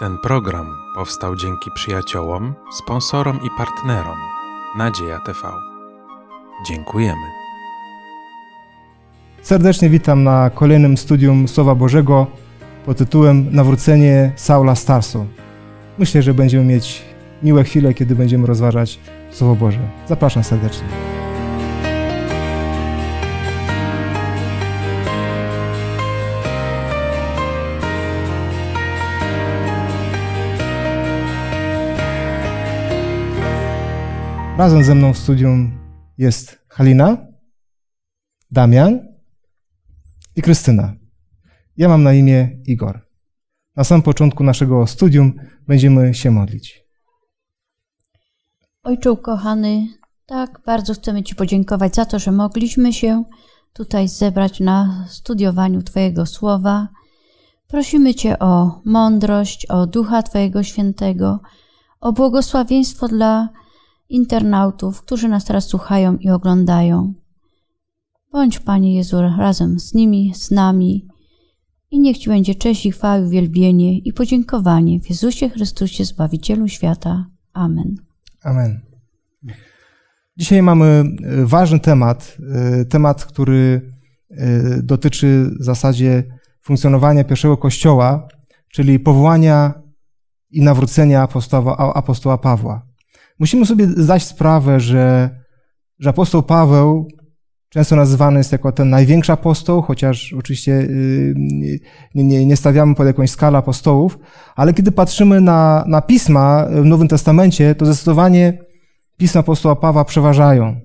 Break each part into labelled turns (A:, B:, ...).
A: Ten program powstał dzięki przyjaciołom, sponsorom i partnerom Nadzieja TV. Dziękujemy.
B: Serdecznie witam na kolejnym studium Słowa Bożego pod tytułem Nawrócenie Saula Starsu. Myślę, że będziemy mieć miłe chwile, kiedy będziemy rozważać Słowo Boże. Zapraszam serdecznie. Razem ze mną w studium jest Halina, Damian i Krystyna. Ja mam na imię Igor. Na samym początku naszego studium będziemy się modlić.
C: Ojcze ukochany, tak bardzo chcemy Ci podziękować za to, że mogliśmy się tutaj zebrać na studiowaniu Twojego słowa. Prosimy Cię o mądrość, o ducha Twojego świętego, o błogosławieństwo dla internautów, którzy nas teraz słuchają i oglądają. Bądź, Panie Jezu, razem z nimi, z nami i niech Ci będzie cześć i chwała, uwielbienie i podziękowanie w Jezusie Chrystusie, Zbawicielu świata. Amen.
B: Amen. Dzisiaj mamy e, ważny temat, e, temat, który e, dotyczy w zasadzie funkcjonowania pierwszego kościoła, czyli powołania i nawrócenia apostoła, apostoła Pawła. Musimy sobie zdać sprawę, że, że apostoł Paweł często nazywany jest jako ten największy apostoł, chociaż oczywiście y, nie, nie, nie stawiamy pod jakąś skalę apostołów, ale kiedy patrzymy na, na pisma w Nowym Testamencie, to zdecydowanie pisma apostoła Pawła przeważają.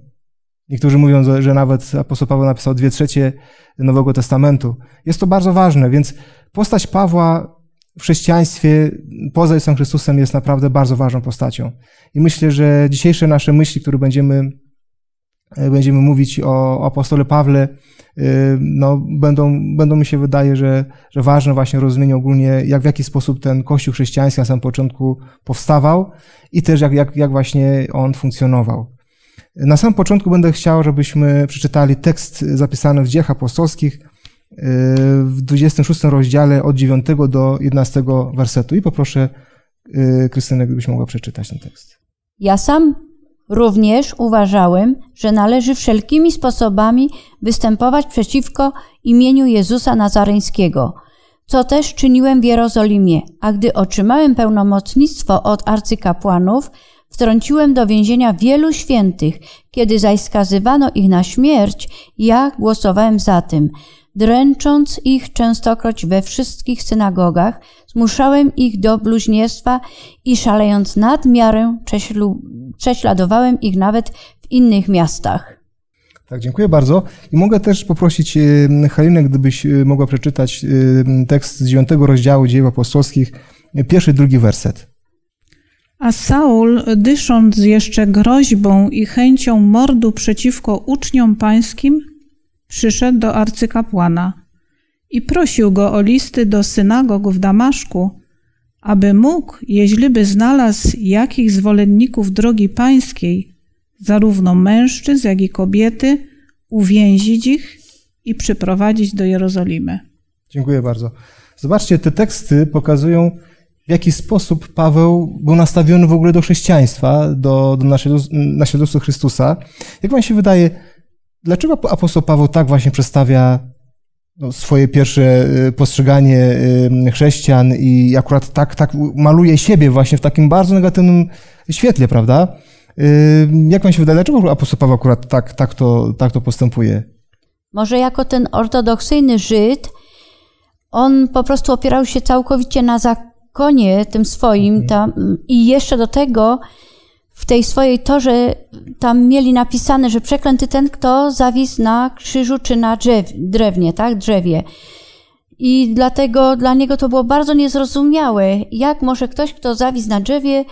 B: Niektórzy mówią, że nawet apostoł Paweł napisał dwie trzecie Nowego Testamentu. Jest to bardzo ważne, więc postać Pawła w chrześcijaństwie poza Jezusem Chrystusem jest naprawdę bardzo ważną postacią. I myślę, że dzisiejsze nasze myśli, które będziemy, e, będziemy mówić o, apostole Pawle, e, no, będą, będą mi się wydaje, że, że ważne właśnie rozumienie ogólnie, jak w jaki sposób ten Kościół chrześcijański na samym początku powstawał i też jak, jak, jak właśnie on funkcjonował. Na samym początku będę chciał, żebyśmy przeczytali tekst zapisany w dziejach apostolskich, w 26 rozdziale od 9 do 11 wersetu. I poproszę y, Krystynę, gdybyś mogła przeczytać ten tekst.
C: Ja sam również uważałem, że należy wszelkimi sposobami występować przeciwko imieniu Jezusa Nazareńskiego, co też czyniłem w Jerozolimie, a gdy otrzymałem pełnomocnictwo od arcykapłanów, wtrąciłem do więzienia wielu świętych, kiedy zaś skazywano ich na śmierć, ja głosowałem za tym, dręcząc ich częstokroć we wszystkich synagogach, zmuszałem ich do bluźnierstwa i szalejąc nad miarę prześladowałem ich nawet w innych miastach.
B: Tak, dziękuję bardzo. I mogę też poprosić y, Halinę, gdybyś y, mogła przeczytać y, tekst z dziewiątego rozdziału dziejów apostolskich, pierwszy, drugi werset.
D: A Saul, dysząc jeszcze groźbą i chęcią mordu przeciwko uczniom pańskim, przyszedł do arcykapłana i prosił go o listy do synagog w Damaszku, aby mógł, jeźliby znalazł jakich zwolenników drogi pańskiej, zarówno mężczyzn, jak i kobiety, uwięzić ich i przyprowadzić do Jerozolimy.
B: Dziękuję bardzo. Zobaczcie, te teksty pokazują, w jaki sposób Paweł był nastawiony w ogóle do chrześcijaństwa, do, do naśladowców Chrystusa. Jak wam się wydaje, Dlaczego apostoł Paweł tak właśnie przedstawia no, swoje pierwsze y, postrzeganie y, chrześcijan i akurat tak, tak maluje siebie właśnie w takim bardzo negatywnym świetle, prawda? Y, jak wam się wydaje, dlaczego apostoł Paweł akurat tak, tak, to, tak to postępuje?
C: Może jako ten ortodoksyjny Żyd, on po prostu opierał się całkowicie na zakonie tym swoim mhm. tam, i jeszcze do tego w tej swojej torze tam mieli napisane, że przeklęty ten, kto zawisł na krzyżu czy na drzew, drewnie, tak, drzewie. I dlatego dla niego to było bardzo niezrozumiałe, jak może ktoś, kto zawisł na drzewie,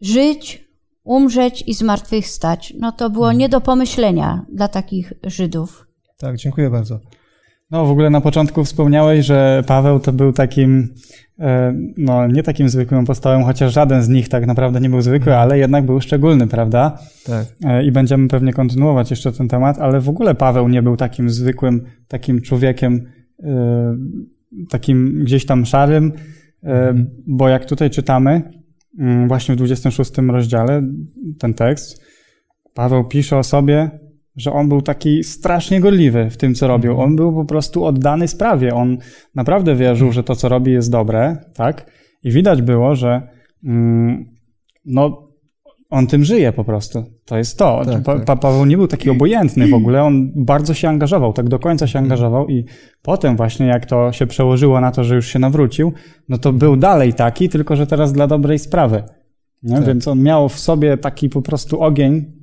C: żyć, umrzeć i zmartwychwstać. No to było nie do pomyślenia dla takich Żydów.
B: Tak, dziękuję bardzo.
E: No, w ogóle na początku wspomniałeś, że Paweł to był takim, e, no nie takim zwykłym apostołem, chociaż żaden z nich tak naprawdę nie był zwykły, ale jednak był szczególny, prawda?
B: Tak.
E: E, I będziemy pewnie kontynuować jeszcze ten temat, ale w ogóle Paweł nie był takim zwykłym, takim człowiekiem, e, takim gdzieś tam szarym, Mhm. Bo jak tutaj czytamy, mm, właśnie w 26 rozdziale, ten tekst, Paweł pisze o sobie, że on był taki strasznie gorliwy w tym, co robił. Mhm. On był po prostu oddany sprawie. On naprawdę wierzył, że to, co robi, jest dobre, tak? I widać było, że mm, no, on tym żyje po prostu. To jest to. Tak, pa, tak. Paweł nie był taki obojętny w ogóle, on bardzo się angażował, tak do końca się angażował i potem właśnie jak to się przełożyło na to, że już się nawrócił, no to był dalej taki, tylko że teraz dla dobrej sprawy. Tak. Więc on miał w sobie taki po prostu ogień,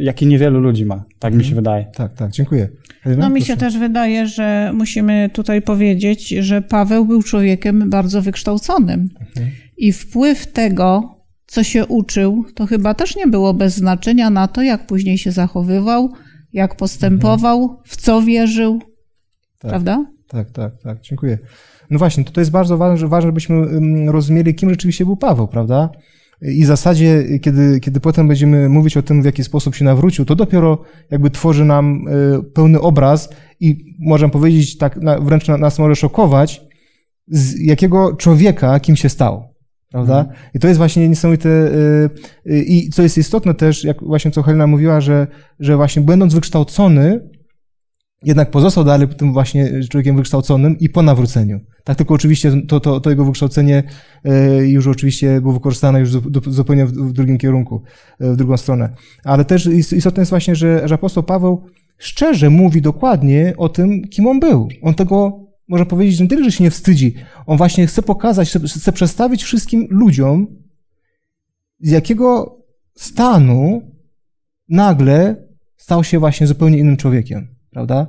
E: jaki niewielu ludzi ma. Tak mi się mhm. wydaje.
B: Tak, tak, dziękuję.
D: no mi się też wydaje, że musimy tutaj powiedzieć, że Paweł był człowiekiem bardzo wykształconym. Mhm. I wpływ tego, co się uczył, to chyba też nie było bez znaczenia na to, jak później się zachowywał, jak postępował, mhm. w co wierzył. Tak, Prawda?
B: Tak, tak, tak, dziękuję. No właśnie, to jest bardzo ważne, ważne, żebyśmy mm, rozumieli, kim rzeczywiście był Paweł, prawda? I w zasadzie, kiedy, kiedy potem będziemy mówić o tym, w jaki sposób się nawrócił, to dopiero jakby tworzy nam e, pełny obraz i możemy powiedzieć, tak wręcz nas może szokować, z jakiego człowieka kim się stał. Prawda? Mhm. I to jest właśnie niesamowite. E, e, I co jest istotne też, jak właśnie co Helena mówiła, że, że właśnie będąc wykształcony, jednak pozostał dalej tym właśnie człowiekiem wykształconym i po nawróceniu. Tak, tylko oczywiście to, to, to jego wykształcenie e, już oczywiście było wykorzystane już zupełnie w drugim kierunku, e, w drugą stronę. Ale też istotne jest właśnie, że, że apostoł Paweł szczerze mówi dokładnie o tym, kim on był. On tego, można powiedzieć, nie tyle, że się nie wstydzi, on właśnie chce pokazać, chce przedstawić wszystkim ludziom, z jakiego stanu nagle stał się właśnie zupełnie innym człowiekiem prawda?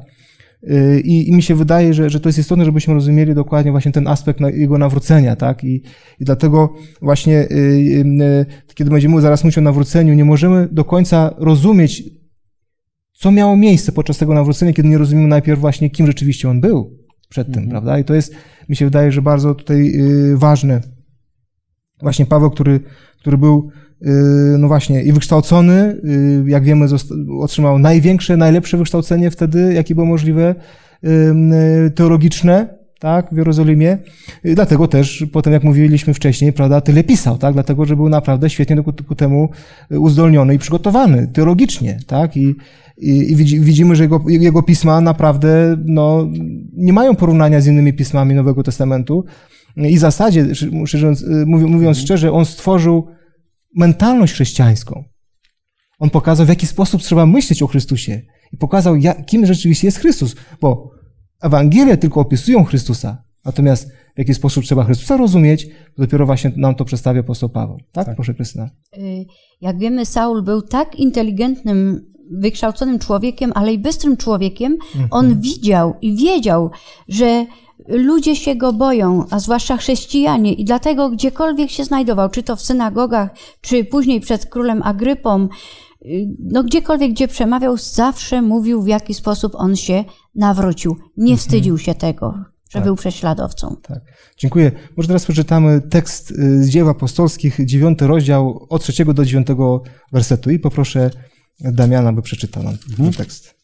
B: Y, I, I, mi się wydaje, że, że to jest istotne, żebyśmy rozumieli dokładnie właśnie ten aspekt jego nawrócenia, tak? I, i dlatego właśnie, y, y, kiedy będziemy zaraz mówić o nawróceniu, nie możemy do końca rozumieć, co miało miejsce podczas tego nawrócenia, kiedy nie rozumiemy najpierw właśnie, kim rzeczywiście on był przed tym, mhm. prawda? I to jest, mi się wydaje, że bardzo tutaj ważne. Właśnie Paweł, który, który był no właśnie, i wykształcony, yy, jak wiemy, otrzymał największe, najlepsze wykształcenie wtedy, jakie było możliwe, yy, teologiczne, tak, w Jerozolimie. Dlatego też, potem jak mówiliśmy wcześniej, prawda, tyle pisał, tak, dlatego, że był naprawdę świetnie ku, ku temu uzdolniony i przygotowany teologicznie, tak, i, i, i widzimy, że jego, jego pisma naprawdę, no, nie mają porównania z innymi pismami Nowego Testamentu i w zasadzie, mówiąc szczerze, on stworzył mentalność chrześcijańską. On pokazał, w jaki sposób trzeba myśleć o Chrystusie i pokazał, kim rzeczywiście jest Chrystus, bo Ewangelie tylko opisują Chrystusa, natomiast w jaki sposób trzeba Chrystusa rozumieć, dopiero właśnie nam to przedstawia apostoł Paweł. Tak? tak? Proszę Krystyna.
C: Y, jak wiemy, Saul był tak inteligentnym, wykształconym człowiekiem, ale i bystrym człowiekiem. Mhm. On widział i wiedział, że ludzie się go boją, a zwłaszcza chrześcijanie, i dlatego gdziekolwiek się znajdował, czy to w synagogach, czy później przed królem Agrypą, y, no gdziekolwiek, gdzie przemawiał, zawsze mówił, w jaki sposób on się nawrócił. Nie mhm. wstydził się tego, że tak. był prześladowcą.
B: Tak. Dziękuję. Może teraz przeczytamy tekst y, z dzieł apostolskich, dziewiąty rozdział, od trzeciego do dziewiątego wersetu i poproszę Damiana, by przeczytał nam mhm. ten tekst.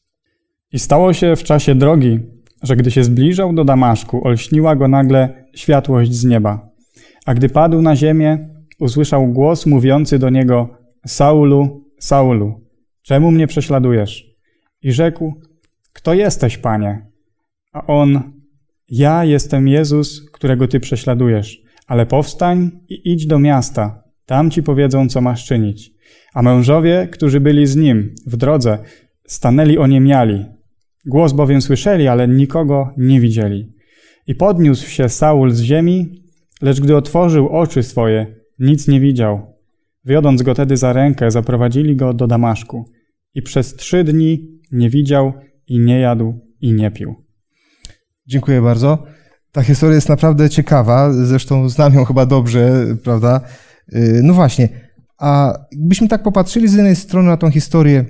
E: I stało się w czasie drogi, że gdy się zbliżał do Damaszku, olśniła go nagle światłość z nieba. A gdy padł na ziemię, usłyszał głos mówiący do niego: Saulu, Saulu, czemu mnie prześladujesz? I rzekł: Kto jesteś, panie? A on: Ja jestem Jezus, którego ty prześladujesz, ale powstań i idź do miasta, tam ci powiedzą, co masz czynić. A mężowie, którzy byli z nim w drodze, stanęli oniemiali, Głos bowiem słyszeli, ale nikogo nie widzieli. I podniósł się Saul z ziemi, lecz gdy otworzył oczy swoje, nic nie widział. Wiodąc go tedy za rękę, zaprowadzili go do Damaszku. I przez trzy dni nie widział i nie jadł i nie pił.
B: Dziękuję bardzo. Ta historia jest naprawdę ciekawa, zresztą znam ją chyba dobrze, prawda? Y, no właśnie, a gdybyśmy tak popatrzyli z jednej strony na tą historię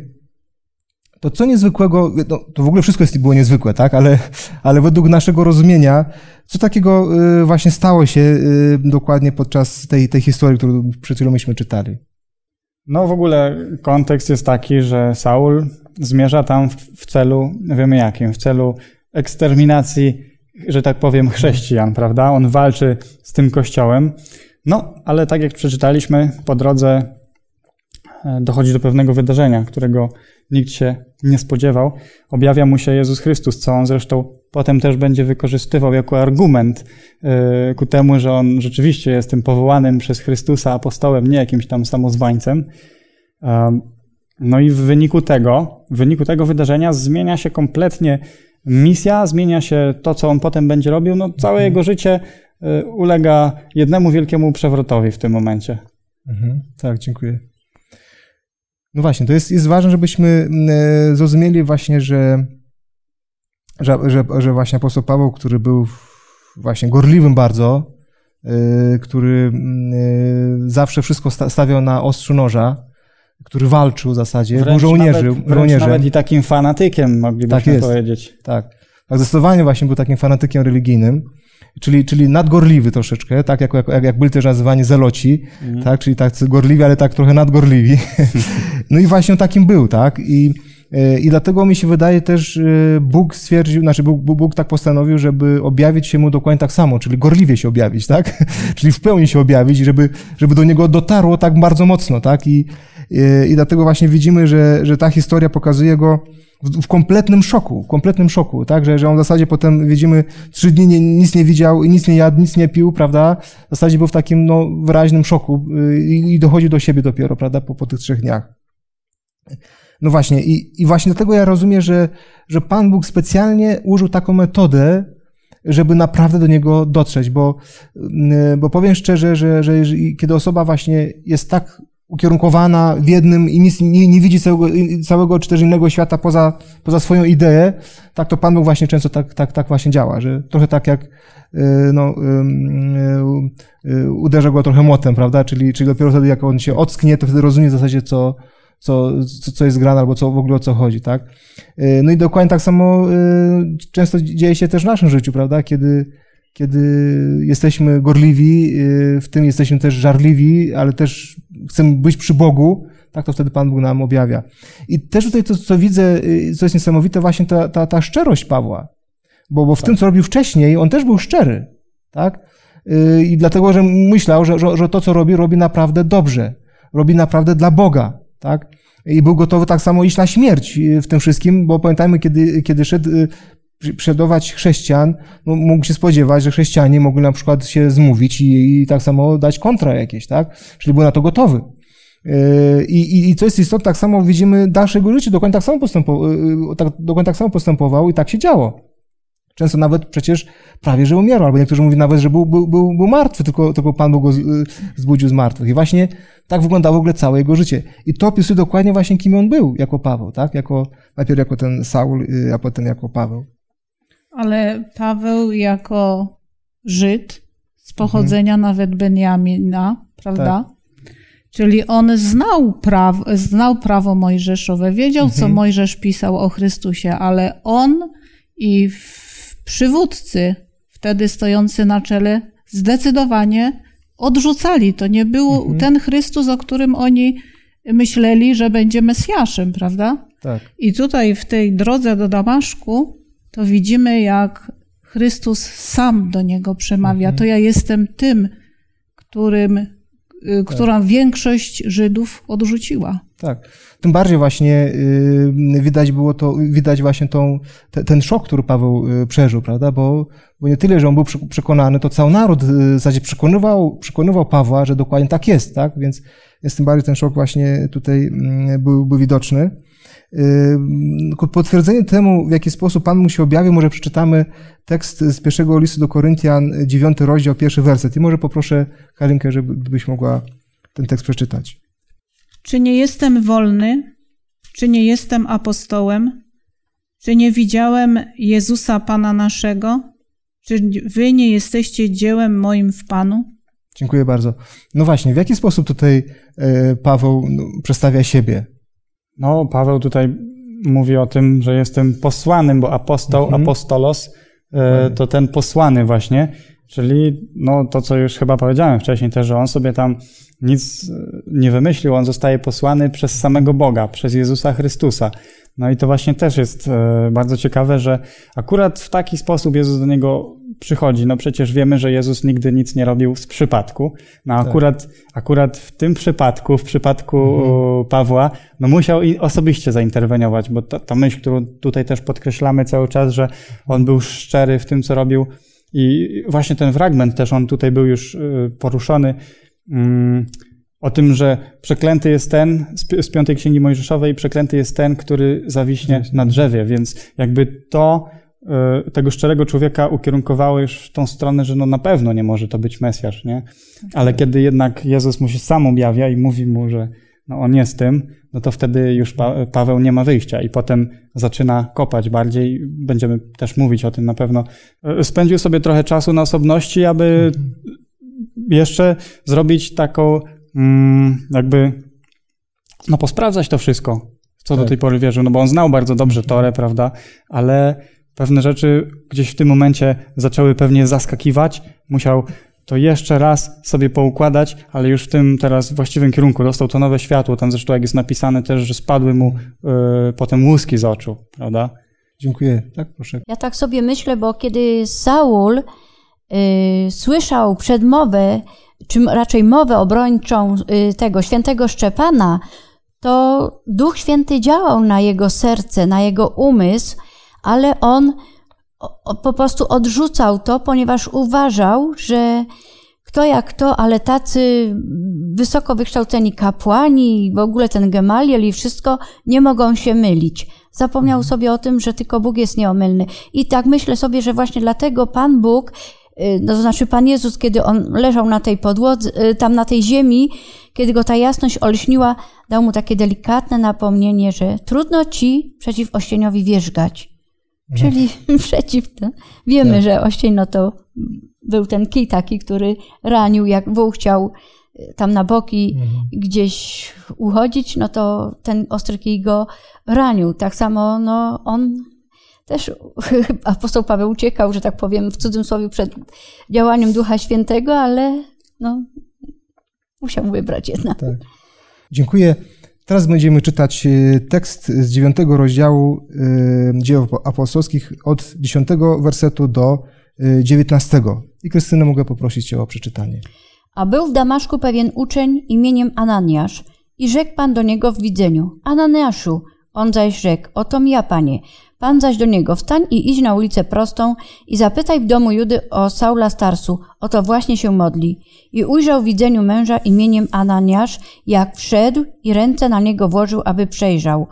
B: to co niezwykłego, no, to w ogóle wszystko jest, było niezwykłe, tak? Ale, ale według naszego rozumienia, co takiego y, właśnie stało się y, dokładnie podczas tej, tej historii, którą przed chwilą myśmy czytali?
E: No w ogóle kontekst jest taki, że Saul zmierza tam w, w celu, wiemy jakim, w celu eksterminacji że tak powiem, chrześcijan, prawda? On walczy z tym kościołem. No, ale tak jak przeczytaliśmy, po drodze e, dochodzi do pewnego wydarzenia, którego nikt się nie spodziewał. Objawia mu się Jezus Chrystus, co on zresztą potem też będzie wykorzystywał jako argument e, ku temu, że on rzeczywiście jest tym powołanym przez Chrystusa apostołem, nie jakimś tam samozwańcem. No i w wyniku tego, w wyniku tego wydarzenia zmienia się kompletnie misja, zmienia się to, co on potem będzie robił. No, całe mhm. jego życie ulega jednemu wielkiemu przewrotowi w tym momencie.
B: Mhm. Tak, dziękuję. No właśnie, to jest, jest ważne, żebyśmy e, zrozumieli właśnie, że, że, że, że właśnie apostoł Paweł, który był właśnie gorliwym bardzo, e, który e, zawsze wszystko stawiał na ostrzu noża, który walczył w zasadzie, wręcz był żołnierzem.
E: Nawet, wręcz nawet i takim fanatykiem, moglibyśmy tak jest, powiedzieć.
B: Tak. tak, zdecydowanie właśnie był takim fanatykiem religijnym, czyli, czyli nadgorliwy troszeczkę, tak jak, jak, jak byli też nazywani zeloci, mhm. tak, czyli tak gorliwi, ale tak trochę nadgorliwi. no i właśnie takim był, tak, i e, i dlatego mi się wydaje też, Bóg stwierdził, znaczy Bóg, Bóg, tak postanowił, żeby objawić się mu dokładnie tak samo, czyli gorliwie się objawić, tak? czyli w pełni się objawić, żeby, żeby do niego dotarło tak bardzo mocno, tak? I, i dlatego właśnie widzimy, że, że ta historia pokazuje go w, w kompletnym szoku, w kompletnym szoku, tak? Że, że on w zasadzie potem widzimy, trzy dni nie, nic nie widział, nic nie jadł, nic nie pił, prawda? W zasadzie był w takim no, wyraźnym szoku y, i, i dochodzi do siebie dopiero, prawda? Po, po tych trzech dniach. No właśnie, i, i właśnie dlatego ja rozumiem, że, że Pan Bóg specjalnie użył taką metodę, żeby naprawdę do niego dotrzeć, bo, y, bo powiem szczerze, że, że kiedy osoba właśnie jest tak ukierunkowana w jednym i nic, nie, nie widzi całego, całego czy też innego świata poza, poza swoją ideę, tak to Pan Bóg właśnie często tak, tak, tak właśnie działa, że trochę tak jak y, no, y, y, uderza go trochę młotem, prawda? Czyli, czyli dopiero wtedy, jak on się ocknie, to wtedy rozumie w zasadzie, co, co, co, co jest grane, albo co w ogóle o co chodzi, tak? No i dokładnie tak samo często dzieje się też w naszym życiu, prawda? Kiedy, kiedy jesteśmy gorliwi, w tym jesteśmy też żarliwi, ale też chcemy być przy Bogu, tak to wtedy Pan Bóg nam objawia. I też tutaj to, co widzę, y, co jest niesamowite, właśnie ta, ta, ta szczerość Pawła. Bo, bo w tak. tym, co robił wcześniej, on też był szczery, tak? Y, I dlatego, że myślał, że, że, że to, co robi, robi naprawdę dobrze. Robi naprawdę dla Boga, tak? I był gotowy tak samo iść na śmierć y, w tym wszystkim, bo pamiętajmy, kiedy, kiedy szedł prześladować chrześcijan, no, mógł się spodziewać, że chrześcijanie mogli na przykład się zmówić i, i tak samo dać kontra jakieś, tak? Czyli był na to gotowy. Yy, I, i, I co jest istotne, tak samo widzimy dalsze jego życie, dokładnie tak samo, yy, tak, dokładnie tak samo postępował i tak się działo. Często nawet przecież prawie, że umierał, albo niektórzy mówią nawet, że był, był, był, był martwy, tylko, tylko Pan Bóg go yy, zbudził z martwych. I właśnie tak wyglądało w ogóle całe jego życie. I to opisuje dokładnie właśnie, kim on był jako Paweł, tak? Jako, najpierw jako ten Saul, a potem jako Paweł.
D: Ale Paweł jako Żyd z pochodzenia mhm. nawet Benjamina, prawda? Tak. Czyli on znał, praw, znał prawo mojżeszowe, wiedział, mhm. co Mojżesz pisał o Chrystusie, ale on i przywódcy, wtedy stojący na czele, zdecydowanie odrzucali. To nie był mhm. ten Chrystus, o którym oni myśleli, że będzie Mesjaszem, prawda? Tak. I tutaj w tej drodze do Damaszku to widzimy, jak Chrystus sam do niego przemawia. Mhm. To ja jestem tym, którym, y, tak. którą większość Żydów odrzuciła.
B: Tak. Tym bardziej właśnie y, widać było to, widać właśnie tą, ten szok, który Paweł y, przeżył, prawda? Bo, bo nie tyle, że on był przekonany, to cały naród w zasadzie przekonywał, przekonywał Pawła, że dokładnie tak jest, tak? Więc, więc tym bardziej ten szok właśnie tutaj mm, był, był widoczny. Potwierdzenie temu, w jaki sposób Pan mu się objawił, może przeczytamy tekst z pierwszego listu do Koryntian, dziewiąty rozdział, pierwszy werset. I może poproszę Halinkę, żeby gdybyś mogła ten tekst przeczytać.
D: Czy nie jestem wolny? Czy nie jestem apostołem? Czy nie widziałem Jezusa Pana naszego? Czy wy nie jesteście dziełem moim w Panu?
B: Dziękuję bardzo. No właśnie, w jaki sposób tutaj e, Paweł no, przedstawia siebie?
E: No, Paweł tutaj mówi o tym, że jestem posłanym, bo apostoł, mhm. apostolos e, to ten posłany właśnie, czyli no, to, co już chyba powiedziałem wcześniej też, że on sobie tam nic nie wymyślił, on zostaje posłany przez samego Boga, przez Jezusa Chrystusa. No i to właśnie też jest e, bardzo ciekawe, że akurat w taki sposób Jezus do niego przychodzi. No przecież wiemy, że Jezus nigdy nic nie robił z przypadku. No
B: Tak.
E: akurat, akurat w tym przypadku, w przypadku
B: Mhm.
E: Pawła, no musiał i osobiście zainterweniować, bo ta, ta myśl, którą tutaj też podkreślamy cały czas, że on był szczery w tym, co robił. I właśnie ten fragment też on tutaj był już y, poruszony. Mm, o tym, że przeklęty jest ten z, pi- z piątej księgi Mojżeszowej, przeklęty jest ten, który zawiśnie na drzewie, więc jakby to y, tego szczerego człowieka ukierunkowało już w tą stronę, że no na pewno nie może to być Mesjasz, nie? Ale kiedy jednak Jezus mu się sam objawia i mówi mu, że no on jest tym, no to wtedy już pa Paweł nie ma wyjścia i potem zaczyna kopać bardziej. Będziemy też mówić o tym na pewno. Y, Spędził sobie trochę czasu na osobności, aby jeszcze zrobić taką, jakby, no posprawdzać to wszystko, co do
B: Tak.
E: tej pory wierzył, no bo on znał bardzo dobrze Torę, prawda, ale pewne rzeczy gdzieś w tym momencie zaczęły pewnie zaskakiwać, musiał to jeszcze raz sobie poukładać, ale już w tym teraz właściwym kierunku dostał to nowe światło, tam zresztą jak jest napisane też, że spadły mu y, potem łuski z oczu, prawda?
B: Dziękuję. Tak, proszę.
C: Ja tak sobie myślę, bo kiedy Saul y, słyszał przedmowę, czy raczej mowę obrończą y, tego świętego Szczepana, to Duch Święty działał na jego serce, na jego umysł, ale on po prostu odrzucał to, ponieważ uważał, że kto jak kto, ale tacy wysoko wykształceni kapłani, w ogóle ten Gemaliel i wszystko nie mogą się mylić. Zapomniał sobie o tym, że tylko Bóg jest nieomylny. I tak myślę sobie, że właśnie dlatego Pan Bóg, no to znaczy Pan Jezus, kiedy on leżał na tej podłodze, y, tam na tej ziemi, kiedy go ta jasność olśniła, dał mu takie delikatne napomnienie, że trudno ci przeciw ościeniowi wierzgać. Czyli przeciw tym. Wiemy,
B: Tak.
C: że oścień no to był ten kij taki, który ranił, jak wół chciał y, tam na boki
B: Mhm.
C: gdzieś uchodzić, no to ten ostry kij go ranił. Tak samo no, on też, apostoł Paweł uciekał, że tak powiem, w cudzysłowie przed działaniem Ducha Świętego, ale no, musiał wybrać jednak.
B: Tak. Dziękuję. Teraz będziemy czytać e, tekst z dziewiątego rozdziału e, dzieł apostolskich od dziesiątego wersetu do e, dziewiętnastego. I Krystyna mogę prosić Cię o przeczytanie.
C: A był w Damaszku pewien uczeń imieniem Ananiasz i rzekł Pan do niego w widzeniu, Ananiaszu, on zaś rzekł, otom ja, Panie. Pan zaś do niego, wstań i idź na ulicę prostą i zapytaj w domu Judy o Saula Starsu, oto właśnie się modli. I ujrzał w widzeniu męża imieniem Ananiasz, jak wszedł i ręce na niego włożył, aby przejrzał.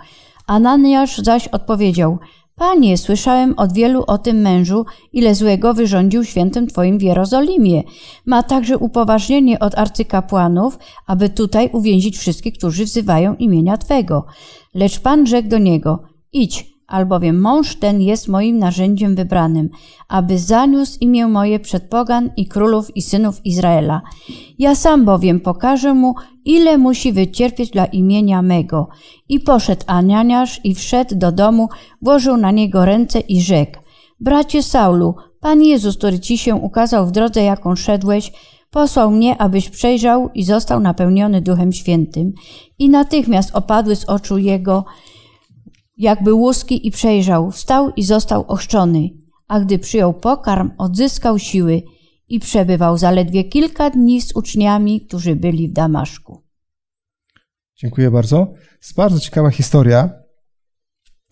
C: Ananiasz zaś odpowiedział, Panie, słyszałem od wielu o tym mężu, ile złego wyrządził świętym Twoim w Jerozolimie. Ma także upoważnienie od arcykapłanów, aby tutaj uwięzić wszystkich, którzy wzywają imienia Twego. Lecz Pan rzekł do niego, idź, albowiem mąż ten jest moim narzędziem wybranym, aby zaniósł imię moje przed pogan i królów i synów Izraela. Ja sam bowiem pokażę mu, ile musi wycierpieć dla imienia mego. I poszedł Ananiasz i wszedł do domu, włożył na niego ręce i rzekł, bracie Saulu, Pan Jezus, który ci się ukazał w drodze, jaką szedłeś, posłał mnie, abyś przejrzał i został napełniony Duchem Świętym. I natychmiast opadły z oczu jego jakby łuski i przejrzał, wstał i został ochrzczony. A gdy przyjął pokarm, odzyskał siły i przebywał zaledwie kilka dni z uczniami, którzy byli w Damaszku.
B: Dziękuję bardzo. Jest bardzo ciekawa historia.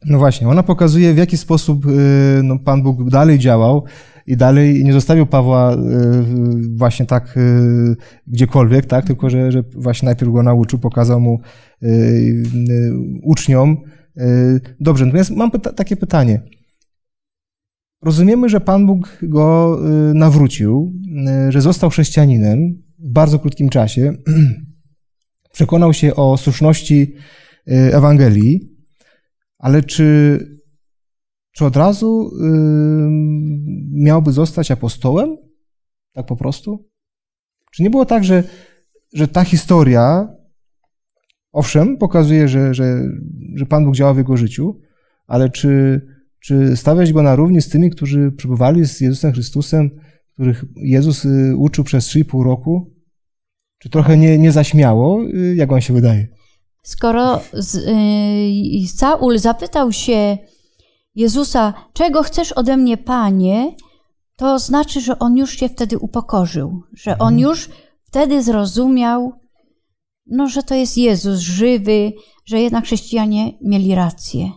B: No właśnie, ona pokazuje, w jaki sposób y, no, Pan Bóg dalej działał i dalej nie zostawił Pawła y, właśnie tak y, gdziekolwiek, tak? tylko że, że właśnie najpierw go nauczył, pokazał mu uczniom. Y, Dobrze, natomiast mam pyta- takie pytanie. Rozumiemy, że Pan Bóg go y, nawrócił, y, że został chrześcijaninem w bardzo krótkim czasie. Przekonał się o słuszności Ewangelii, ale czy, czy od razu miałby zostać apostołem? Tak po prostu? Czy nie było tak, że, że ta historia, owszem, pokazuje, że, że, że Pan Bóg działa w jego życiu, ale czy, czy stawiać go na równi z tymi, którzy przebywali z Jezusem Chrystusem, których Jezus y, uczył przez 3,5 roku? Czy trochę nie, nie zaśmiało? Y, Jak wam się wydaje?
C: skoro z, y, Saul zapytał się Jezusa, czego chcesz ode mnie, Panie, to znaczy, że on już się wtedy upokorzył, że on już wtedy zrozumiał, no, że to jest Jezus żywy, że jednak chrześcijanie mieli rację,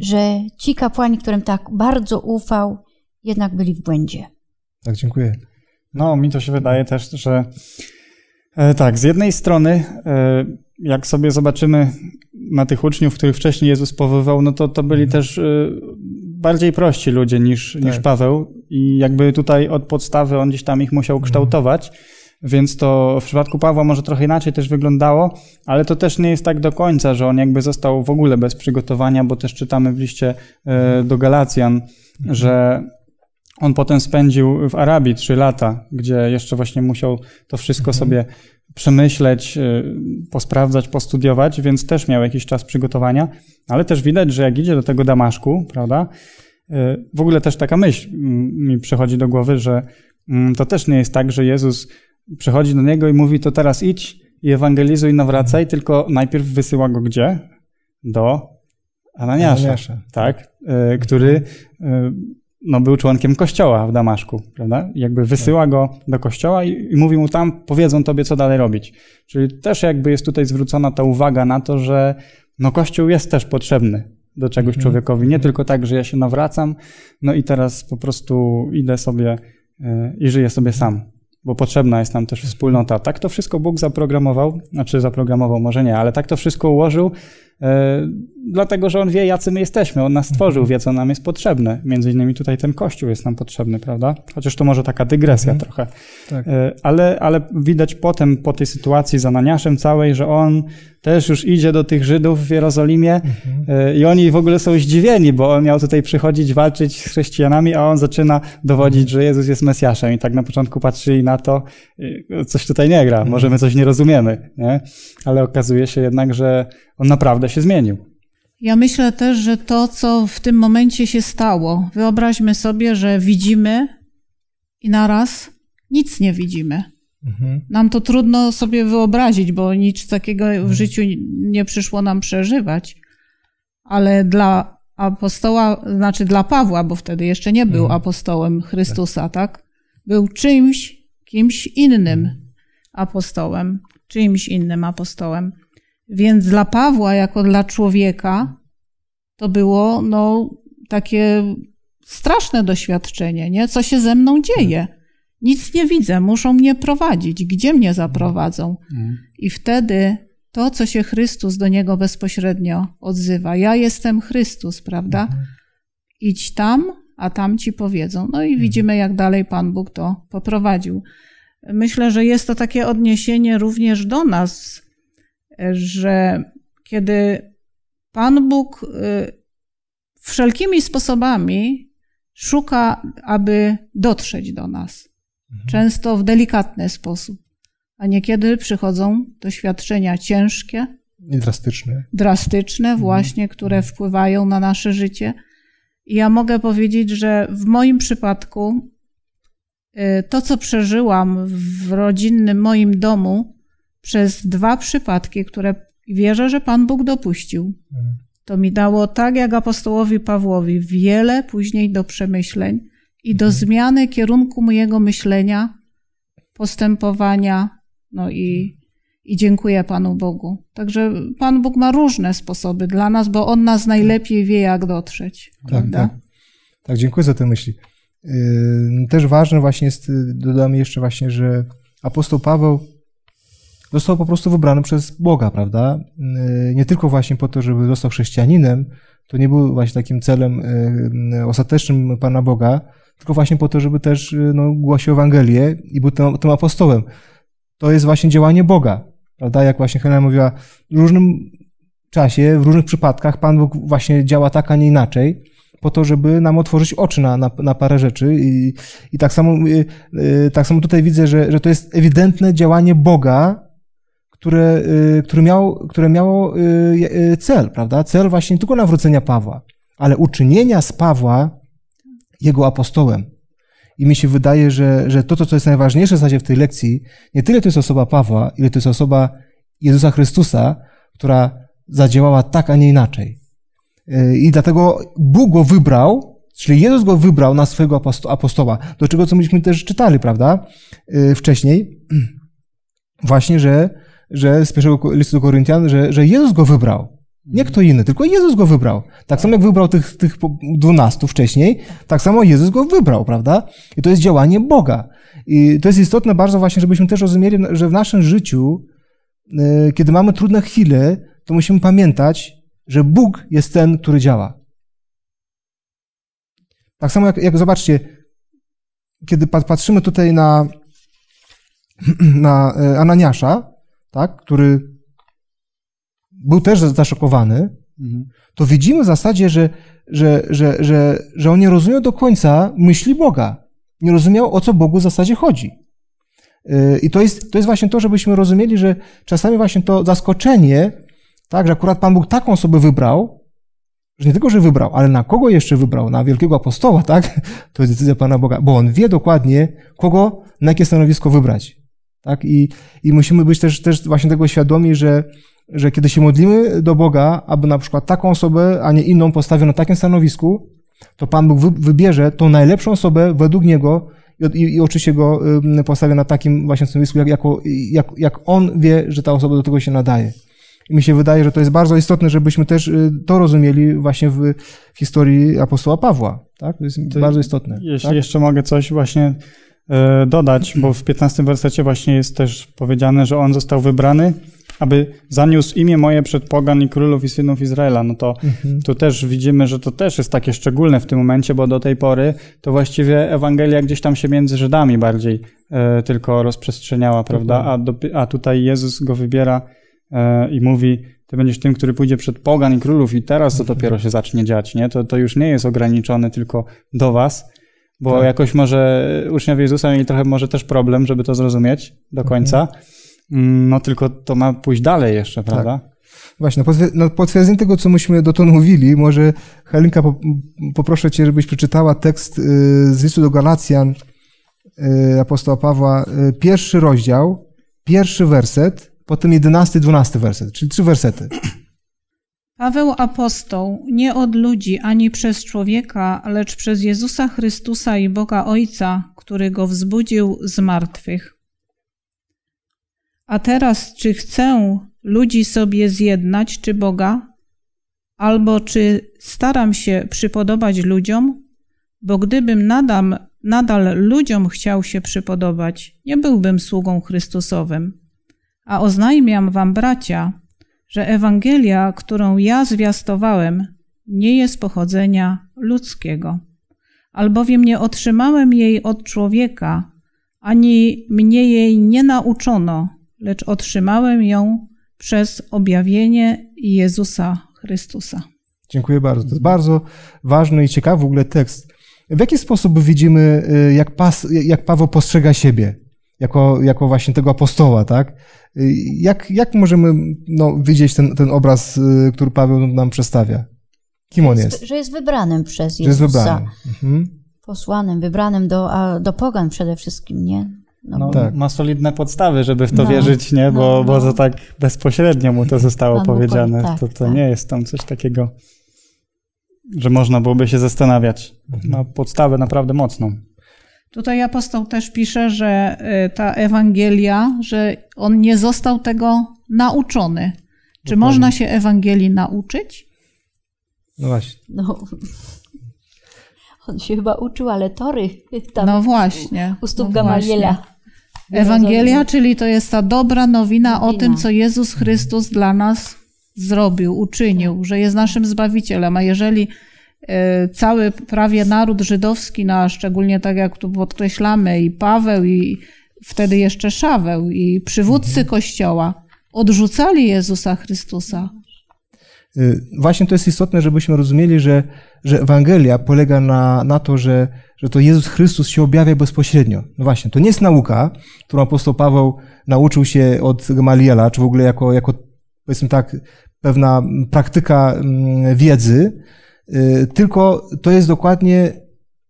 C: że ci kapłani, którym tak bardzo ufał, jednak byli w błędzie.
B: Tak, dziękuję.
E: No, mi to się wydaje też, że e, tak, z jednej strony, e, jak sobie zobaczymy na tych uczniów, których wcześniej Jezus powoływał, no to to byli
B: Mhm.
E: też e, bardziej prości ludzie niż,
B: Tak.
E: niż Paweł i jakby tutaj od podstawy on gdzieś tam ich musiał kształtować, więc to w przypadku Pawła może trochę inaczej też wyglądało, ale to też nie jest tak do końca, że on jakby został w ogóle bez przygotowania, bo też czytamy w liście e, do Galacjan, że on potem spędził w Arabii trzy lata, gdzie jeszcze właśnie musiał to wszystko sobie przemyśleć, y, posprawdzać, postudiować, więc też miał jakiś czas przygotowania, ale też widać, że jak idzie do tego Damaszku, prawda, y, w ogóle też taka myśl mm, mi przychodzi do głowy, że mm, to też nie jest tak, że Jezus przychodzi do niego i mówi, to teraz idź i ewangelizuj, nawracaj, tylko najpierw wysyła go gdzie? Do Ananiasza
B: Ananiasza.
E: tak, y, który y, no, był członkiem kościoła w Damaszku, prawda? Jakby wysyła go do kościoła i, i mówi mu tam, powiedzą tobie, co dalej robić. Czyli też jakby jest tutaj zwrócona ta uwaga na to, że no, kościół jest też potrzebny do czegoś człowiekowi. Nie tylko tak, że ja się nawracam, no i teraz po prostu idę sobie y, i żyję sobie sam. Bo potrzebna jest nam też wspólnota. Tak to wszystko Bóg zaprogramował, znaczy zaprogramował, może nie, ale tak to wszystko ułożył, e, dlatego że On wie, jacy my jesteśmy. On nas stworzył, wie, co nam jest potrzebne. Między innymi tutaj ten Kościół jest nam potrzebny, prawda? Chociaż to może taka dygresja trochę.
B: Tak.
E: E, Ale, ale widać potem, po tej sytuacji z Ananiaszem całej, że on też już idzie do tych Żydów w Jerozolimie e, i oni w ogóle są zdziwieni, bo on miał tutaj przychodzić, walczyć z chrześcijanami, a on zaczyna dowodzić, że Jezus jest Mesjaszem i tak na początku patrzyli na to, coś tutaj nie gra, może my coś nie rozumiemy, nie? ale okazuje się jednak, że on naprawdę się zmienił.
D: Ja myślę też, że to, co w tym momencie się stało, wyobraźmy sobie, że widzimy i naraz nic nie widzimy.
B: Mhm.
D: Nam to trudno sobie wyobrazić, bo nic takiego w życiu nie przyszło nam przeżywać. Ale dla apostoła, znaczy dla Pawła, bo wtedy jeszcze nie był apostołem Chrystusa, tak? Był czymś, kimś innym apostołem, czyimś innym apostołem. Więc dla Pawła, jako dla człowieka, to było no, takie straszne doświadczenie, nie? Co się ze mną dzieje? Nic nie widzę, muszą mnie prowadzić. Gdzie mnie zaprowadzą? I wtedy to, co się Chrystus do niego bezpośrednio odzywa. Ja jestem Chrystus, prawda? Idź tam, a tam ci powiedzą. No i widzimy, jak dalej Pan Bóg to poprowadził. Myślę, że jest to takie odniesienie również do nas, że kiedy Pan Bóg y, wszelkimi sposobami szuka, aby dotrzeć do nas. Często w delikatny sposób. A niekiedy przychodzą doświadczenia ciężkie,
B: I drastyczny.
D: drastyczne, właśnie, które wpływają na nasze życie. I ja mogę powiedzieć, że w moim przypadku y, to, co przeżyłam w rodzinnym moim domu przez dwa przypadki, które wierzę, że Pan Bóg dopuścił, to mi dało tak jak apostołowi Pawłowi wiele później do przemyśleń i do zmiany kierunku mojego myślenia, postępowania, no i, i dziękuję Panu Bogu. Także Pan Bóg ma różne sposoby dla nas, bo On nas najlepiej wie, jak dotrzeć.
B: Tak,
D: prawda?
B: tak. Tak, dziękuję za te myśli. Yy, Też ważne właśnie jest, dodam jeszcze właśnie, że apostoł Paweł został po prostu wybrany przez Boga, prawda? Yy, Nie tylko właśnie po to, żeby został chrześcijaninem, to nie był właśnie takim celem yy, ostatecznym Pana Boga, tylko właśnie po to, żeby też no, głosił Ewangelię i był tym, tym apostołem. To jest właśnie działanie Boga, prawda? Jak właśnie Helena mówiła, w różnym czasie, w różnych przypadkach Pan Bóg właśnie działa tak, a nie inaczej, po to, żeby nam otworzyć oczy na, na, na parę rzeczy. I, i tak, samo, y, y, tak samo tutaj widzę, że, że to jest ewidentne działanie Boga, które, y, które, miało, które miało y, y, cel, prawda? Cel właśnie nie tylko nawrócenia Pawła, ale uczynienia z Pawła jego apostołem. I mi się wydaje, że, że to, co jest najważniejsze w zasadzie w tej lekcji, nie tyle to jest osoba Pawła, ile to jest osoba Jezusa Chrystusa, która zadziałała tak, a nie inaczej. Y, I dlatego Bóg go wybrał, czyli Jezus go wybrał na swojego apostoła, do czego co myśmy też czytali, prawda, y, wcześniej, właśnie, że, że z pierwszego listu do Koryntian, że, że Jezus go wybrał. Nie kto inny, tylko Jezus go wybrał. Tak samo jak wybrał tych, tych dwunastu wcześniej, tak samo Jezus go wybrał, prawda? I to jest działanie Boga. I to jest istotne bardzo właśnie, żebyśmy też rozumieli, że w naszym życiu, y, kiedy mamy trudne chwile, to musimy pamiętać, że Bóg jest ten, który działa. Tak samo jak, jak zobaczcie, kiedy patrzymy tutaj na, na e, Ananiasza, tak, który był też zaszokowany, mhm. to widzimy w zasadzie, że, że, że, że, że on nie rozumiał do końca myśli Boga. Nie rozumiał, o co Bogu w zasadzie chodzi. E, I to jest, to jest właśnie to, żebyśmy rozumieli, że czasami właśnie to zaskoczenie, tak, że akurat Pan Bóg taką osobę wybrał, że nie tylko, że wybrał, ale na kogo jeszcze wybrał? Na wielkiego apostoła, tak? To jest decyzja Pana Boga, bo On wie dokładnie, kogo, na jakie stanowisko wybrać. Tak? I, i musimy być też, też właśnie tego świadomi, że, że kiedy się modlimy do Boga, aby na przykład taką osobę, a nie inną postawił na takim stanowisku, to Pan Bóg wybierze tą najlepszą osobę według Niego i, i, i oczywiście go postawi na takim właśnie stanowisku, jak, jako, jak, jak On wie, że ta osoba do tego się nadaje. I mi się wydaje, że to jest bardzo istotne, żebyśmy też y, to rozumieli właśnie w, historii apostoła Pawła. Tak? To jest to bardzo istotne.
E: Jeśli
B: tak?
E: jeszcze mogę coś właśnie dodać, bo w 15 wersecie właśnie jest też powiedziane, że on został wybrany, aby zaniósł imię moje przed pogan i królów i synów Izraela. No to mhm. tu też widzimy, że to też jest takie szczególne w tym momencie, bo do tej pory to właściwie Ewangelia gdzieś tam się między Żydami bardziej e, tylko rozprzestrzeniała, prawda? A, do, a tutaj Jezus go wybiera E, i mówi, ty będziesz tym, który pójdzie przed pogan i królów i teraz to dopiero się zacznie dziać, nie? To, to już nie jest ograniczone tylko do was, bo tak. jakoś może uczniowie Jezusa mieli trochę może też problem, żeby to zrozumieć do mhm. końca, mhm. no tylko to ma pójść dalej jeszcze, tak. prawda? Tak.
B: Właśnie, na potwierdzenie tego, co myśmy dotąd mówili, może Helinka, poproszę Cię, żebyś przeczytała tekst y, z listu do Galacjan y, apostoła Pawła, y, pierwszy rozdział, pierwszy werset, potem jedenasty, dwunasty werset, czyli trzy wersety.
D: Paweł apostoł, nie od ludzi ani przez człowieka, lecz przez Jezusa Chrystusa i Boga Ojca, który go wzbudził z martwych. A teraz, czy chcę ludzi sobie zjednać, czy Boga? Albo czy staram się przypodobać ludziom? Bo gdybym nadal, nadal ludziom chciał się przypodobać, nie byłbym sługą Chrystusowym. A oznajmiam wam, bracia, że Ewangelia, którą ja zwiastowałem, nie jest pochodzenia ludzkiego, albowiem nie otrzymałem jej od człowieka, ani mnie jej nie nauczono, lecz otrzymałem ją przez objawienie Jezusa Chrystusa.
B: Dziękuję bardzo. To jest bardzo ważny i ciekawy w ogóle tekst. W jaki sposób widzimy, y, jak, Pas, jak Paweł postrzega siebie? Jako, jako właśnie tego apostoła, tak? Jak, jak możemy no, widzieć ten, ten obraz, y, który Paweł nam przedstawia? Kim on jest?
C: Że jest wybranym przez Jezusa. Że jest wybranym. Mhm. Posłanym, wybranym do, do pogan przede wszystkim, nie?
E: No, no tak. Ma solidne podstawy, żeby w to no, wierzyć, nie? Bo, no, bo to tak bezpośrednio mu to zostało Pan powiedziane. Tak, to, to tak. nie jest tam coś takiego, że można byłoby się zastanawiać. Mhm. Ma podstawę naprawdę mocną.
D: Tutaj apostoł też pisze, że y, ta Ewangelia, że on nie został tego nauczony. Czy Dokładnie. można się Ewangelii nauczyć?
B: No właśnie. No,
C: on się chyba uczył, ale tory
D: tam no właśnie.
C: u stóp no Gamaliela.
D: Ewangelia, czyli to jest ta dobra nowina, nowina, o tym, co Jezus Chrystus dla nas zrobił, uczynił, że jest naszym Zbawicielem. A jeżeli cały prawie naród żydowski, no a szczególnie tak jak tu podkreślamy, i Paweł, i wtedy jeszcze Szaweł, i przywódcy mhm. Kościoła odrzucali Jezusa Chrystusa.
B: E, właśnie to jest istotne, żebyśmy rozumieli, że, że Ewangelia polega na, na to, że, że to Jezus Chrystus się objawia bezpośrednio. No właśnie, to nie jest nauka, którą apostoł Paweł nauczył się od Gamaliela, czy w ogóle jako, jako powiedzmy tak, pewna praktyka mm, wiedzy, Y, tylko to jest dokładnie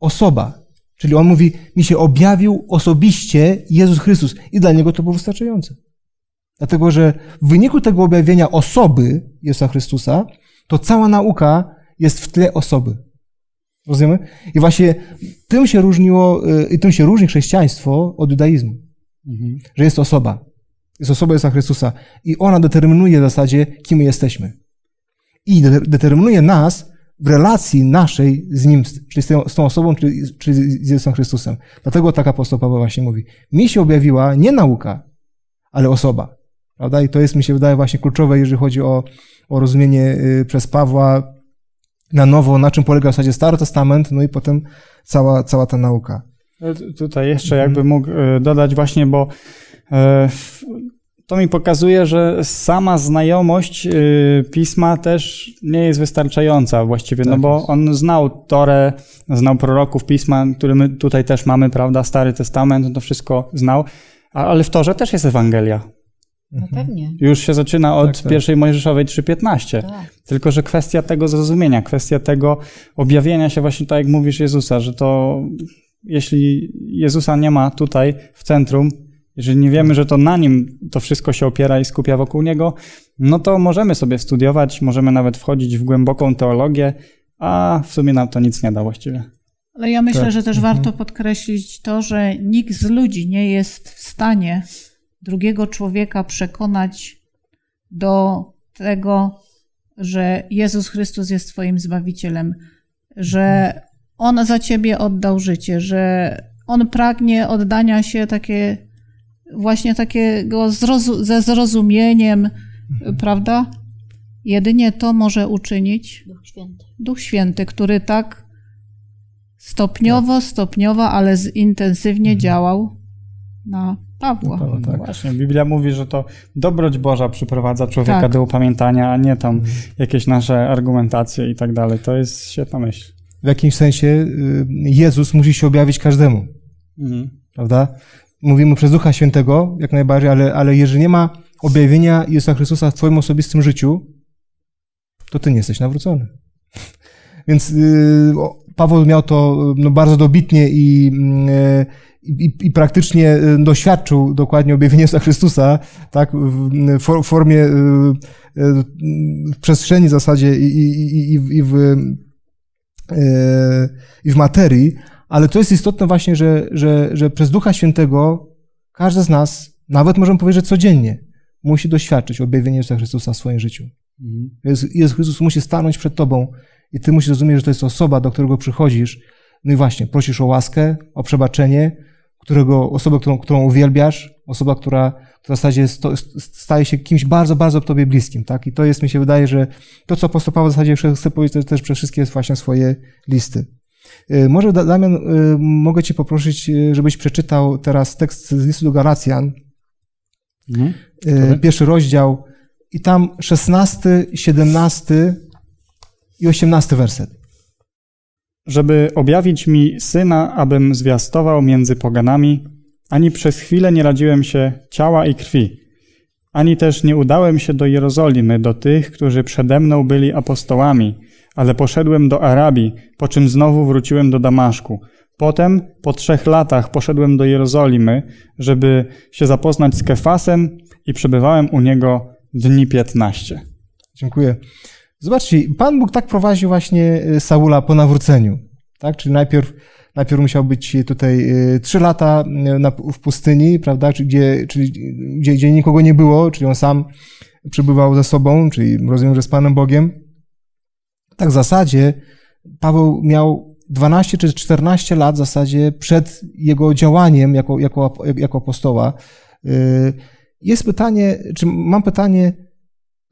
B: osoba. Czyli on mówi, mi się objawił osobiście Jezus Chrystus i dla niego to było wystarczające. Dlatego, że w wyniku tego objawienia osoby Jezusa Chrystusa, to cała nauka jest w tle osoby. Rozumiemy? I właśnie tym się różniło, y, i tym się różni chrześcijaństwo od judaizmu.
E: Mhm.
B: Że jest osoba. Jest osoba Jezusa Chrystusa. I ona determinuje w zasadzie, kim my jesteśmy. I de- determinuje nas w relacji naszej z Nim, czyli z tą, z tą osobą, czyli, czyli z Jezusem Chrystusem. Dlatego tak apostoł Paweł właśnie mówi. Mi się objawiła nie nauka, ale osoba. Prawda? I to jest, mi się wydaje, właśnie kluczowe, jeżeli chodzi o, o rozumienie y, przez Pawła na nowo, na czym polega w zasadzie Stary Testament, no i potem cała, cała ta nauka.
E: E, Tutaj jeszcze jakby mógł e, dodać właśnie, bo e, to mi pokazuje, że sama znajomość e, pisma też nie jest wystarczająca właściwie, no
B: Tak
E: bo
B: jest.
E: on znał Torę, znał proroków pisma, który my tutaj też mamy, prawda, Stary Testament, on to wszystko znał, ale w Torze też jest Ewangelia.
C: No pewnie.
E: Już się zaczyna od
B: Tak, tak.
E: pierwszej Mojżeszowej 3.15.
C: Tak.
E: Tylko, że kwestia tego zrozumienia, kwestia tego objawienia się właśnie tak, jak mówisz Jezusa, że to jeśli Jezusa nie ma tutaj w centrum, jeżeli nie wiemy, że to na nim to wszystko się opiera i skupia wokół niego, no to możemy sobie studiować, możemy nawet wchodzić w głęboką teologię, a w sumie nam to nic nie da właściwie.
D: Ale ja myślę,
B: Tak.
D: że też
B: Mhm.
D: warto podkreślić to, że nikt z ludzi nie jest w stanie drugiego człowieka przekonać do tego, że Jezus Chrystus jest Twoim Zbawicielem, że On za Ciebie oddał życie, że On pragnie oddania się takie, właśnie takiego zrozu- ze zrozumieniem, prawda? Jedynie to może uczynić
C: Duch Święty.
D: Duch Święty, który tak stopniowo, stopniowo, ale intensywnie działał na Pawła.
B: Tak.
E: No Właśnie, Biblia mówi, że to dobroć Boża przyprowadza człowieka
D: Tak.
E: do upamiętania, a nie tam jakieś nasze argumentacje i tak dalej. To jest świetna myśl.
B: W jakimś sensie y, Jezus musi się objawić każdemu.
E: Mhm.
B: prawda? Mówimy przez Ducha Świętego, jak najbardziej, ale, ale jeżeli nie ma objawienia Jezusa Chrystusa w Twoim osobistym życiu, to Ty nie jesteś nawrócony. Więc y, o, Paweł miał to y, no, bardzo dobitnie i, y, i, i praktycznie y, doświadczył dokładnie objawienia Jezusa Chrystusa, tak, w, w for- formie, w przestrzeni w zasadzie i, i, i, i w- i w materii, ale to jest istotne właśnie, że, że, że przez Ducha Świętego każdy z nas, nawet możemy powiedzieć, że codziennie, musi doświadczyć objawienia Jezusa Chrystusa w swoim życiu.
E: Mhm.
B: Jezus, Chrystus musi stanąć przed tobą i ty musisz rozumieć, że to jest osoba, do którego przychodzisz. No i właśnie, prosisz o łaskę, o przebaczenie, którego, osobę, którą, którą uwielbiasz, osoba, która, która w zasadzie sto, staje się kimś bardzo, bardzo tobie bliskim, tak? I to jest, mi się wydaje, że to, co apostoł Paweł w zasadzie chce powiedzieć też przez wszystkie właśnie swoje listy. Y, Może, Da- Damian, y, mogę cię poprosić, y, żebyś przeczytał teraz tekst z listu do Galacjan,
E: Mhm.
B: pierwszy rozdział i tam 16, 17 i 18 werset.
E: żeby objawić mi syna, abym zwiastował między poganami, ani przez chwilę nie radziłem się ciała i krwi, ani też nie udałem się do Jerozolimy, do tych, którzy przede mną byli apostołami, ale poszedłem do Arabii, po czym znowu wróciłem do Damaszku. Potem, po trzech latach, poszedłem do Jerozolimy, żeby się zapoznać z Kefasem i przebywałem u niego dni piętnaście.
B: Dziękuję. Zobaczcie, Pan Bóg tak prowadził właśnie y, Saula po nawróceniu. Tak? Czyli najpierw, najpierw musiał być tutaj y, trzy lata y, na, w pustyni, prawda? Czyli gdzie, czyli gdzie, gdzie nikogo nie było, czyli on sam przebywał ze sobą, czyli rozumiem, że z Panem Bogiem. Tak w zasadzie Paweł miał 12 czy 14 lat w zasadzie przed jego działaniem jako, jako, jako apostoła. Y, Jest pytanie, czy mam pytanie,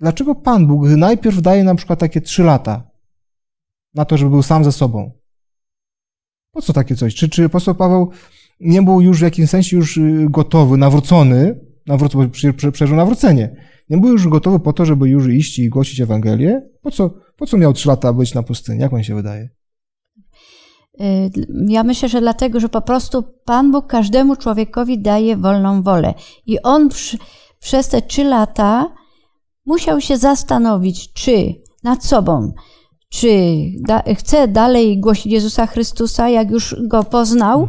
B: dlaczego Pan Bóg najpierw daje na przykład takie trzy lata na to, żeby był sam ze sobą? Po co takie coś? Czy, czy apostoł Paweł nie był już w jakimś sensie już y, gotowy, nawrócony, nawróc, bo prze- prze- przeżył nawrócenie, nie był już gotowy po to, żeby już iść i głosić Ewangelię? Po co, po co miał trzy lata być na pustyni? Jak on się wydaje?
C: Y, Ja myślę, że dlatego, że po prostu Pan Bóg każdemu człowiekowi daje wolną wolę. I on przy, przez te trzy lata musiał się zastanowić, czy nad sobą, czy da, chce dalej głosić Jezusa Chrystusa, jak już go poznał,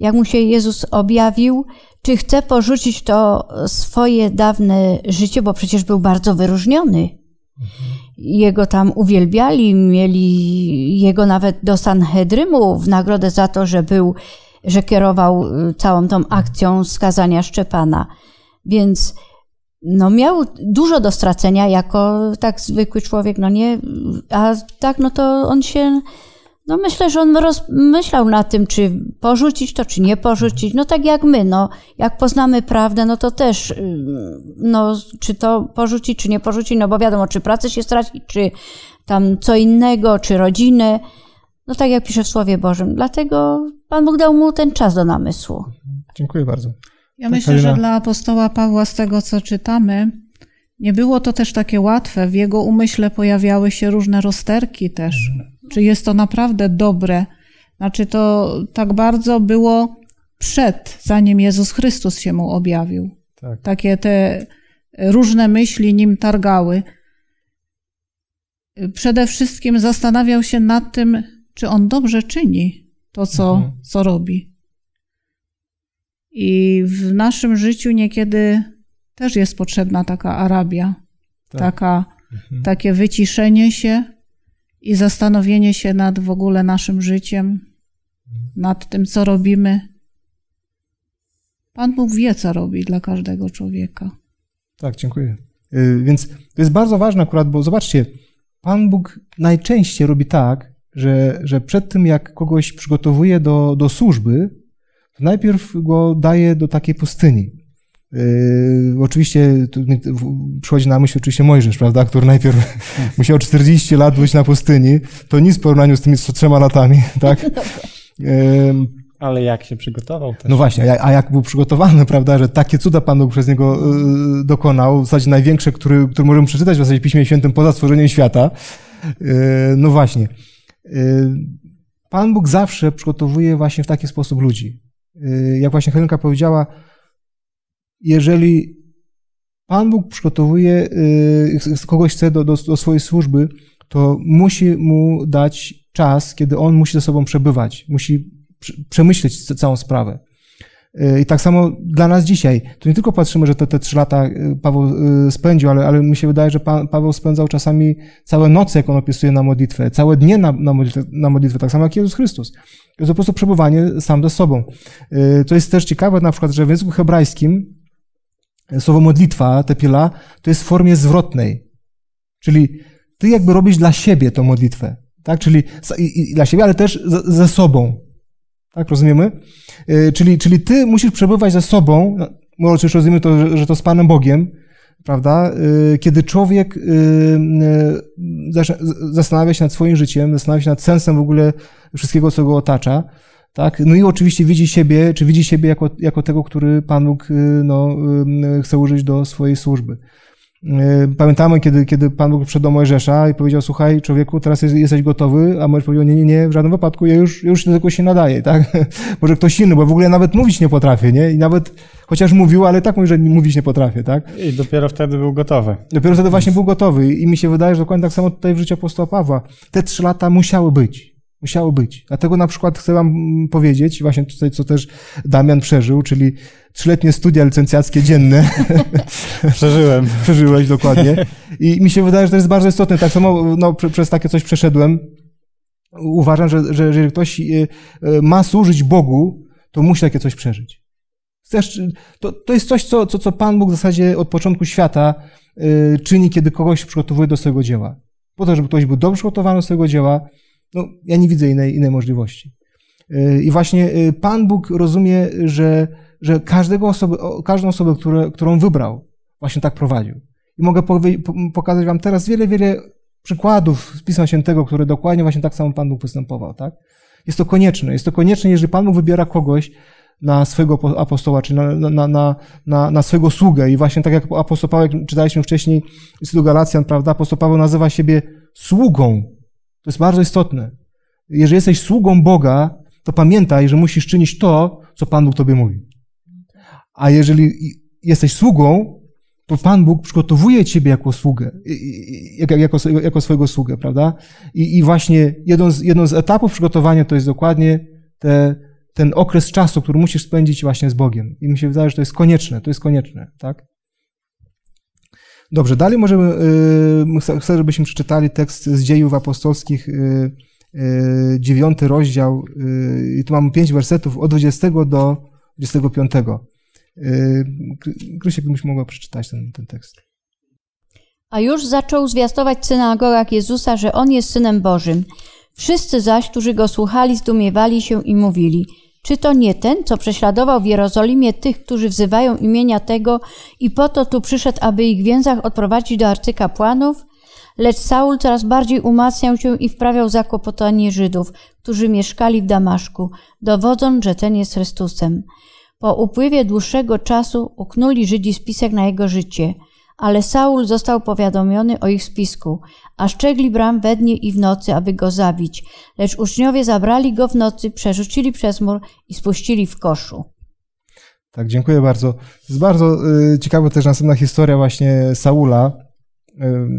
C: jak mu się Jezus objawił, czy chce porzucić to swoje dawne życie, bo przecież był bardzo wyróżniony. Jego tam uwielbiali, mieli jego nawet do Sanhedrymu w nagrodę za to, że był, że kierował y, całą tą akcją skazania Szczepana. Więc no miał dużo do stracenia jako tak zwykły człowiek, no nie, a tak no to on się, no myślę, że on rozmyślał nad tym, czy porzucić to, czy nie porzucić, no tak jak my, no jak poznamy prawdę, no to też, y, no czy to porzucić, czy nie porzucić, no bo wiadomo, czy pracę się straci, czy tam co innego, czy rodzinę, no tak jak pisze w Słowie Bożym, dlatego Pan Bóg dał mu ten czas do namysłu.
B: Dziękuję bardzo.
D: Ja myślę, że dla apostoła Pawła, z tego co czytamy, nie było to też takie łatwe. W jego umyśle pojawiały się różne rozterki też. Czy jest to naprawdę dobre? Znaczy, to tak bardzo było przed, zanim Jezus Chrystus się mu objawił. Tak. Takie te różne myśli nim targały. Przede wszystkim zastanawiał się nad tym, czy on dobrze czyni to, co, mhm. co robi. I w naszym życiu niekiedy też jest potrzebna taka Arabia, tak. taka, mhm. takie wyciszenie się i zastanowienie się nad w ogóle naszym życiem, nad tym, co robimy. Pan Bóg wie, co robi dla każdego człowieka.
B: Tak, dziękuję. Y, więc to jest bardzo ważne akurat, bo zobaczcie, Pan Bóg najczęściej robi tak, że, że przed tym, jak kogoś przygotowuje do, do służby, najpierw go daje do takiej pustyni. Yy, oczywiście przychodzi na myśl oczywiście Mojżesz, prawda, który najpierw musiał 40 lat być na pustyni. To nic w porównaniu z tymi trzema latami, tak? Yy,
E: ale jak się przygotował też.
B: No właśnie, a, a jak był przygotowany, prawda, że takie cuda Pan Bóg przez niego yy, dokonał, w zasadzie największe, które, które możemy przeczytać w zasadzie w Piśmie Świętym poza stworzeniem świata. Yy, no właśnie. Yy, Pan Bóg zawsze przygotowuje właśnie w taki sposób ludzi. Y, jak właśnie Helenka powiedziała, jeżeli Pan Bóg przygotowuje, y, kogoś chce do, do, do swojej służby, to musi mu dać czas, kiedy on musi ze sobą przebywać, musi przemyśleć całą sprawę. Y, I tak samo dla nas dzisiaj. Tu nie tylko patrzymy, że te, te trzy lata y, Paweł spędził, ale, ale mi się wydaje, że Paweł spędzał czasami całe noce, jak on opisuje na modlitwę, całe dnie na, na, modlitwę, na modlitwę, tak samo jak Jezus Chrystus. To jest po prostu przebywanie sam ze sobą. To jest też ciekawe na przykład, że w języku hebrajskim słowo modlitwa, tepila, to jest w formie zwrotnej. Czyli ty jakby robisz dla siebie tą modlitwę. Tak? Czyli i, i dla siebie, ale też ze sobą. Tak, rozumiemy? E, czyli, czyli ty musisz przebywać ze sobą, no, może oczywiście rozumiemy to, że to z Panem Bogiem, prawda? E, kiedy człowiek e, zastanawia się nad swoim życiem, zastanawia się nad sensem w ogóle wszystkiego, co go otacza, tak? No i oczywiście widzi siebie, czy widzi siebie jako, jako tego, który Pan Bóg no, chce użyć do swojej służby. E, pamiętamy, kiedy, kiedy Pan Bóg wszedł do Mojżesza i powiedział, słuchaj, człowieku, teraz jesteś gotowy, a Mojżesz powiedział, nie, nie, nie, w żadnym wypadku, ja już, już do tego się nadaję, tak? Może ktoś inny, bo w ogóle nawet mówić nie potrafię, nie? I nawet, chociaż mówił, ale tak mówi, że mówić nie potrafię, tak?
E: I dopiero wtedy był gotowy.
B: Dopiero wtedy właśnie był gotowy i mi się wydaje, że dokładnie tak samo tutaj w życiu apostoła Pawła. Te trzy lata musiały być. Musiało być. Dlatego na przykład chcę wam powiedzieć, właśnie tutaj, co też Damian przeżył, czyli trzyletnie studia licencjackie dzienne.
E: Przeżyłem.
B: Przeżyłeś, dokładnie. I mi się wydaje, że to jest bardzo istotne. Tak samo no, przez takie coś przeszedłem. Uważam, że, że jeżeli ktoś e, e, ma służyć Bogu, to musi takie coś przeżyć. Chcesz, to, to jest coś, co, co, co Pan Bóg w zasadzie od początku świata y, czyni, kiedy kogoś przygotowuje do swojego dzieła. Po to, żeby ktoś był dobrze przygotowany do swojego dzieła, no, ja nie widzę innej, innej możliwości. Y, I właśnie y, Pan Bóg rozumie, że, że każdego osoby, każdą osobę, które, którą wybrał, właśnie tak prowadził. I mogę pokazać Wam teraz wiele, wiele przykładów z Pisma Świętego, które dokładnie właśnie tak samo Pan Bóg postępował, tak? Jest to konieczne. Jest to konieczne, jeżeli Pan Bóg wybiera kogoś na swojego apostoła, czy na, na, na, na, na swojego sługę. I właśnie tak jak apostoł Paweł, czytaliśmy wcześniej z Galacjan, prawda? Apostoł Paweł nazywa siebie sługą to jest bardzo istotne. Jeżeli jesteś sługą Boga, to pamiętaj, że musisz czynić to, co Pan Bóg Tobie mówi. A jeżeli jesteś sługą, to Pan Bóg przygotowuje Ciebie jako sługę, jako, jako, swojego sługę, prawda? I, i właśnie jedną z, jedną z etapów przygotowania to jest dokładnie te ten okres czasu, który musisz spędzić właśnie z Bogiem. I mi się wydaje, że to jest konieczne, to jest konieczne, tak? Dobrze, dalej możemy, yy, chcę, żebyśmy przeczytali tekst z dziejów apostolskich, yy, yy, dziewiąty rozdział, i tu mamy pięć wersetów od 20 do 25. Krysiek, byś mogła przeczytać ten, ten tekst.
C: A już zaczął zwiastować w synagogach Jezusa, że On jest Synem Bożym. Wszyscy zaś, którzy Go słuchali, zdumiewali się i mówili – czy to nie ten, co prześladował w Jerozolimie tych, którzy wzywają imienia tego i po to tu przyszedł, aby ich w więzach odprowadzić do arcykapłanów? Lecz Saul coraz bardziej umacniał się i wprawiał zakłopotanie Żydów, którzy mieszkali w Damaszku, dowodząc, że ten jest Chrystusem. Po upływie dłuższego czasu uknuli Żydzi spisek na jego życie – ale Saul został powiadomiony o ich spisku, a szczegli bram we dnie i w nocy, aby go zabić. Lecz uczniowie zabrali go w nocy, przerzucili przez mur i spuścili w koszu.
B: Tak, dziękuję bardzo. Jest bardzo y, ciekawa też następna historia właśnie Saula,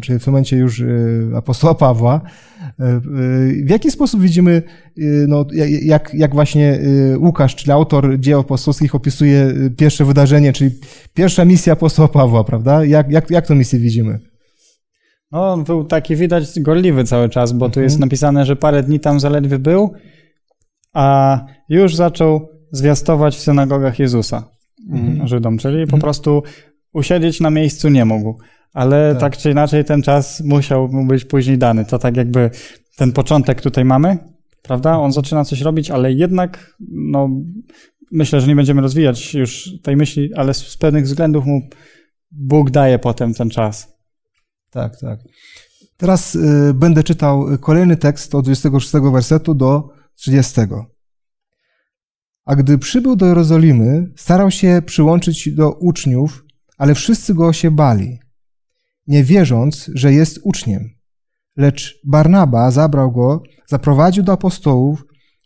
B: czyli w tym momencie już y, apostoła Pawła. W jaki sposób widzimy, no, jak, jak właśnie Łukasz, czyli autor dzieł apostolskich, opisuje pierwsze wydarzenie, czyli pierwsza misja apostoła Pawła, prawda? Jak, jak, jak tę misję widzimy?
E: No, on był taki widać gorliwy cały czas, bo tu jest mhm. napisane, że parę dni tam zaledwie był, a już zaczął zwiastować w synagogach Jezusa mhm. Żydom, czyli po mhm. prostu usiedzieć na miejscu nie mógł. Ale tak. tak czy inaczej ten czas musiał mu być później dany. To tak jakby ten początek tutaj mamy, prawda? On zaczyna coś robić, ale jednak, no, myślę, że nie będziemy rozwijać już tej myśli, ale z pewnych względów mu Bóg daje potem ten czas.
B: Tak, tak. Teraz y, będę czytał kolejny tekst od 26 wersetu do 30. A gdy przybył do Jerozolimy, starał się przyłączyć do uczniów, ale wszyscy go się bali, nie wierząc, że jest uczniem. Lecz Barnaba zabrał go, zaprowadził do apostołów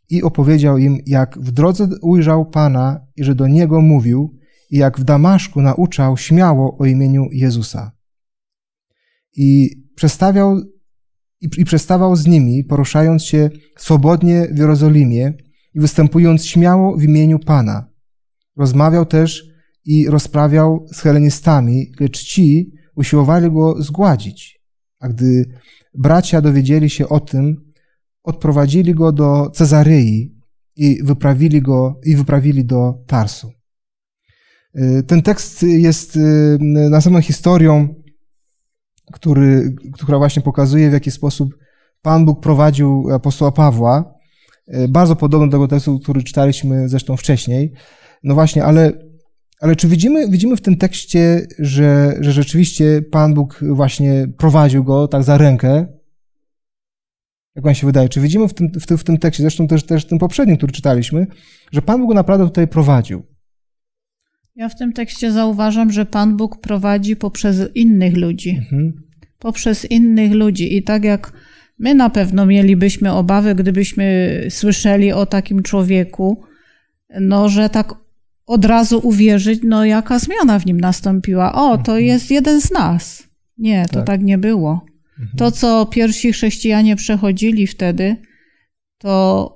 B: i opowiedział im, jak w drodze ujrzał Pana i że do niego mówił, i jak w Damaszku nauczał śmiało o imieniu Jezusa i przestawiał i, i przestawał z nimi, poruszając się swobodnie w Jerozolimie i występując śmiało w imieniu Pana. Rozmawiał też i rozprawiał z helenistami, lecz ci usiłowali go zgładzić. A gdy bracia dowiedzieli się o tym, odprowadzili go do Cezaryi i wyprawili go i wyprawili do Tarsu. Y, ten tekst jest y, następną historią który, która właśnie pokazuje, w jaki sposób Pan Bóg prowadził apostoła Pawła. E, bardzo podobny do tego tekstu, który czytaliśmy zresztą wcześniej. No właśnie, ale, ale czy widzimy, widzimy w tym tekście, że, że rzeczywiście Pan Bóg właśnie prowadził go tak za rękę? Jak wam się wydaje? Czy widzimy w tym, w tym, w tym tekście, zresztą też, też w tym poprzednim, który czytaliśmy, że Pan Bóg go naprawdę tutaj prowadził?
D: Ja w tym tekście zauważam, że Pan Bóg prowadzi poprzez innych ludzi. Mhm. Poprzez innych ludzi. I tak jak my na pewno mielibyśmy obawy, gdybyśmy słyszeli o takim człowieku, no że tak od razu uwierzyć, no jaka zmiana w nim nastąpiła. O, to mhm. jest jeden z nas. Nie, to tak, tak nie było. Mhm. To, co pierwsi chrześcijanie przechodzili wtedy, to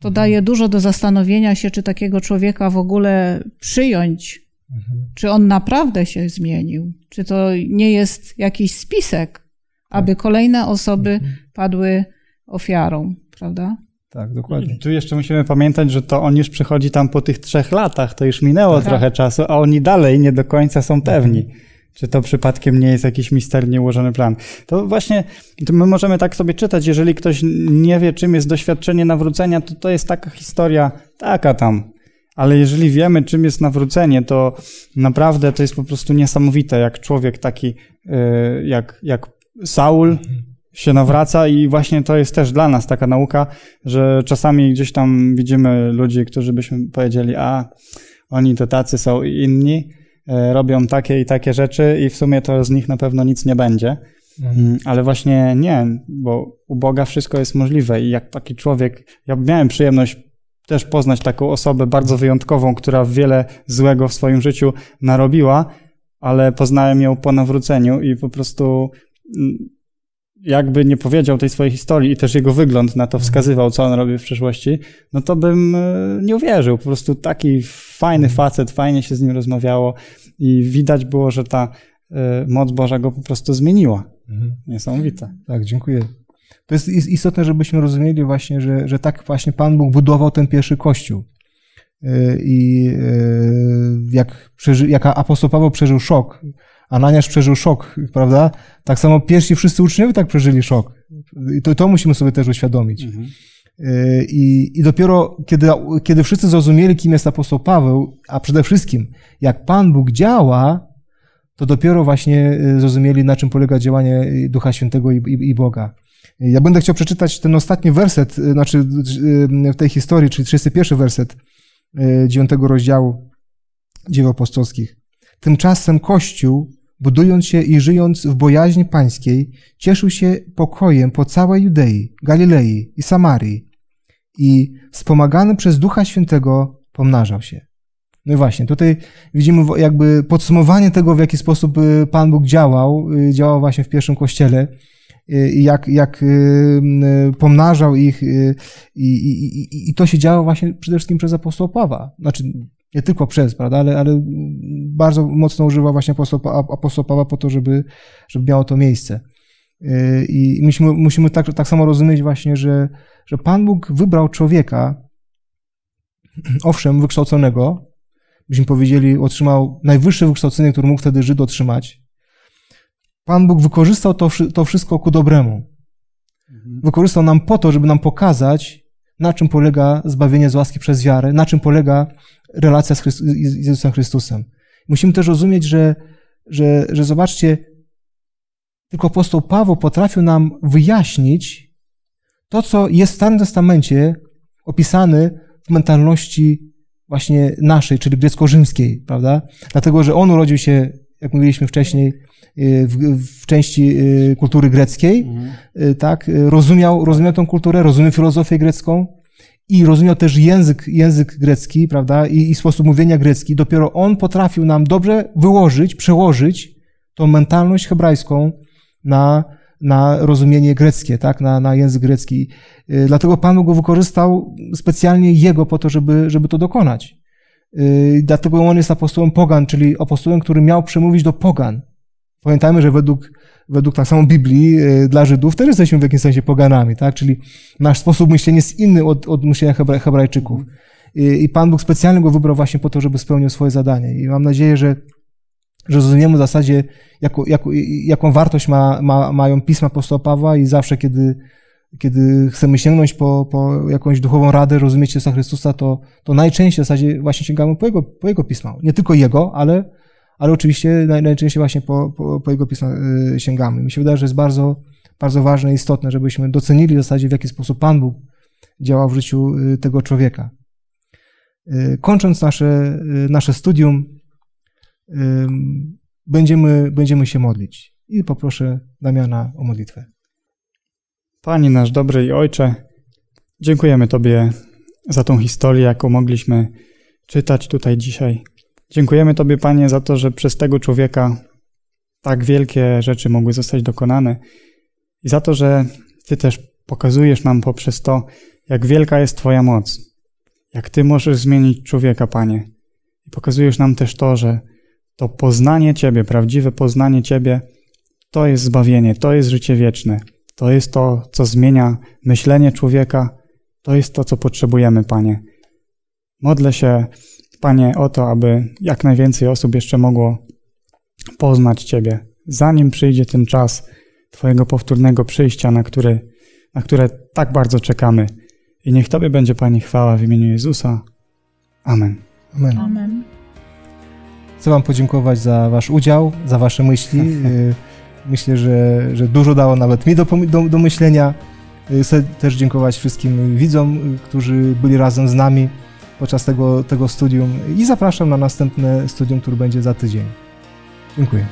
D: to daje dużo do zastanowienia się, czy takiego człowieka w ogóle przyjąć, mhm. czy on naprawdę się zmienił, czy to nie jest jakiś spisek, aby tak. kolejne osoby mhm. padły ofiarą, prawda?
B: Tak, dokładnie.
E: Tu jeszcze musimy pamiętać, że to on już przychodzi tam po tych trzech latach, to już minęło tak. trochę czasu, a oni dalej nie do końca są pewni. Mhm. Czy to przypadkiem nie jest jakiś misternie ułożony plan? To właśnie to my możemy tak sobie czytać, jeżeli ktoś nie wie, czym jest doświadczenie nawrócenia, to to jest taka historia, taka tam. Ale jeżeli wiemy, czym jest nawrócenie, to naprawdę to jest po prostu niesamowite, jak człowiek taki, y, jak, jak Saul się nawraca i właśnie to jest też dla nas taka nauka, że czasami gdzieś tam widzimy ludzi, którzy byśmy powiedzieli, a oni to tacy są inni, E, robią takie i takie rzeczy i w sumie to z nich na pewno nic nie będzie. Mhm. Mm, ale właśnie nie, bo u Boga wszystko jest możliwe i jak taki człowiek, ja miałem przyjemność też poznać taką osobę bardzo wyjątkową, która wiele złego w swoim życiu narobiła, ale poznałem ją po nawróceniu i po prostu mm, jakby nie powiedział tej swojej historii i też jego wygląd na to wskazywał, co on robił w przeszłości, no to bym e, nie uwierzył. Po prostu taki fajny facet, fajnie się z nim rozmawiało i widać było, że ta e, moc Boża go po prostu zmieniła.
B: Mhm.
E: Niesamowite.
B: Tak, dziękuję. To jest is- istotne, żebyśmy rozumieli właśnie, że, że tak właśnie Pan Bóg budował ten pierwszy kościół. Yy, I jak, przeży, jak apostoł Paweł przeżył szok, Ananiasz przeżył szok, prawda? Tak samo pierwsi wszyscy uczniowie tak przeżyli szok. I to, to musimy sobie też uświadomić.
E: Mhm.
B: Yy, I, I dopiero kiedy, kiedy wszyscy zrozumieli, kim jest apostoł Paweł, a przede wszystkim jak Pan Bóg działa, to dopiero właśnie y, zrozumieli, na czym polega działanie y, Ducha Świętego i, i, i Boga. Ja będę chciał przeczytać ten ostatni werset, y, znaczy y, w tej historii, czyli 31 werset y, 9 rozdziału dzieł apostolskich. Tymczasem Kościół, budując się i żyjąc w bojaźni pańskiej, cieszył się pokojem po całej Judei, Galilei i Samarii i wspomagany przez Ducha Świętego pomnażał się. No i właśnie, tutaj widzimy jakby podsumowanie tego, w jaki sposób y, Pan Bóg działał, y, działał właśnie w pierwszym kościele y, i jak, jak pomnażał ich i, i, i, i to się działo właśnie przede wszystkim przez apostoła Pawła. Znaczy, nie tylko przez, prawda, ale, ale bardzo mocno używa właśnie apostoł, Pawła po to, żeby, żeby miało to miejsce. Y, I musimy, musimy tak, tak samo rozumieć właśnie, że, że Pan Bóg wybrał człowieka, owszem, wykształconego, byśmy powiedzieli, otrzymał najwyższe wykształcenie, które mógł wtedy Żyd otrzymać. Pan Bóg wykorzystał to, to wszystko ku dobremu. Wykorzystał nam po to, żeby nam pokazać, na czym polega zbawienie z łaski przez wiarę, na czym polega relacja z, Chryst- z Jezusem Chrystusem. Musimy też rozumieć, że, że, że zobaczcie, tylko apostoł Paweł potrafił nam wyjaśnić to, co jest w Starym Testamencie opisane w mentalności właśnie naszej, czyli grecko-rzymskiej, prawda? Dlatego, że on urodził się, jak mówiliśmy wcześniej, y, w, w części y, kultury greckiej, y, tak? Rozumiał, rozumiał tą kulturę, rozumiał filozofię grecką i rozumiał też język, język grecki, prawda? I, I sposób mówienia grecki. Dopiero on potrafił nam dobrze wyłożyć, przełożyć tą mentalność hebrajską na, na rozumienie greckie, tak? Na, na język grecki. Y, Dlatego Pan go wykorzystał specjalnie jego po to, żeby, żeby to dokonać. Y, Dlatego on jest apostołem pogan, czyli apostołem, który miał przemówić do pogan. Pamiętajmy, że według, według tak samo Biblii y, dla Żydów też jesteśmy w jakimś sensie poganami, tak? Czyli nasz sposób myślenia jest inny od, od myślenia Hebra, Hebrajczyków. I, I Pan Bóg specjalnie go wybrał właśnie po to, żeby spełnił swoje zadanie. I mam nadzieję, że, że zrozumiemy w zasadzie, jaką, jaką, jaką wartość ma, ma, mają pisma apostoła Pawła i zawsze, kiedy, kiedy chcemy sięgnąć po, po jakąś duchową radę, rozumieć Jezusa Chrystusa, to, to najczęściej w zasadzie właśnie sięgamy po jego, po jego pisma. Nie tylko jego, ale, ale oczywiście naj, najczęściej właśnie po, po, po jego pisma y, sięgamy. Mi się wydaje, że jest bardzo, bardzo ważne i istotne, żebyśmy docenili w zasadzie, w jaki sposób Pan Bóg działał w życiu y, tego człowieka. Y, Kończąc nasze, nasze studium, będziemy, będziemy się modlić. I poproszę Damiana o modlitwę.
E: Panie nasz dobry i Ojcze, dziękujemy Tobie za tą historię, jaką mogliśmy czytać tutaj dzisiaj. Dziękujemy Tobie, Panie, za to, że przez tego człowieka tak wielkie rzeczy mogły zostać dokonane i za to, że Ty też pokazujesz nam poprzez to, jak wielka jest Twoja moc, jak Ty możesz zmienić człowieka, Panie. I pokazujesz nam też to, że to poznanie Ciebie, prawdziwe poznanie Ciebie, to jest zbawienie, to jest życie wieczne. To jest to, co zmienia myślenie człowieka. To jest to, co potrzebujemy, Panie. Modlę się, Panie, o to, aby jak najwięcej osób jeszcze mogło poznać Ciebie, zanim przyjdzie ten czas Twojego powtórnego przyjścia, na, który, na które tak bardzo czekamy. I niech Tobie będzie, Panie, chwała w imieniu Jezusa. Amen.
B: Amen.
D: Amen.
B: Chcę Wam podziękować za Wasz udział, za Wasze myśli. Y, Myślę, że, że dużo dało nawet mi do, do, do myślenia. Y, Chcę też dziękować wszystkim widzom, y, którzy byli razem z nami podczas tego, tego studium i zapraszam na następne studium, które będzie za tydzień. Dziękuję.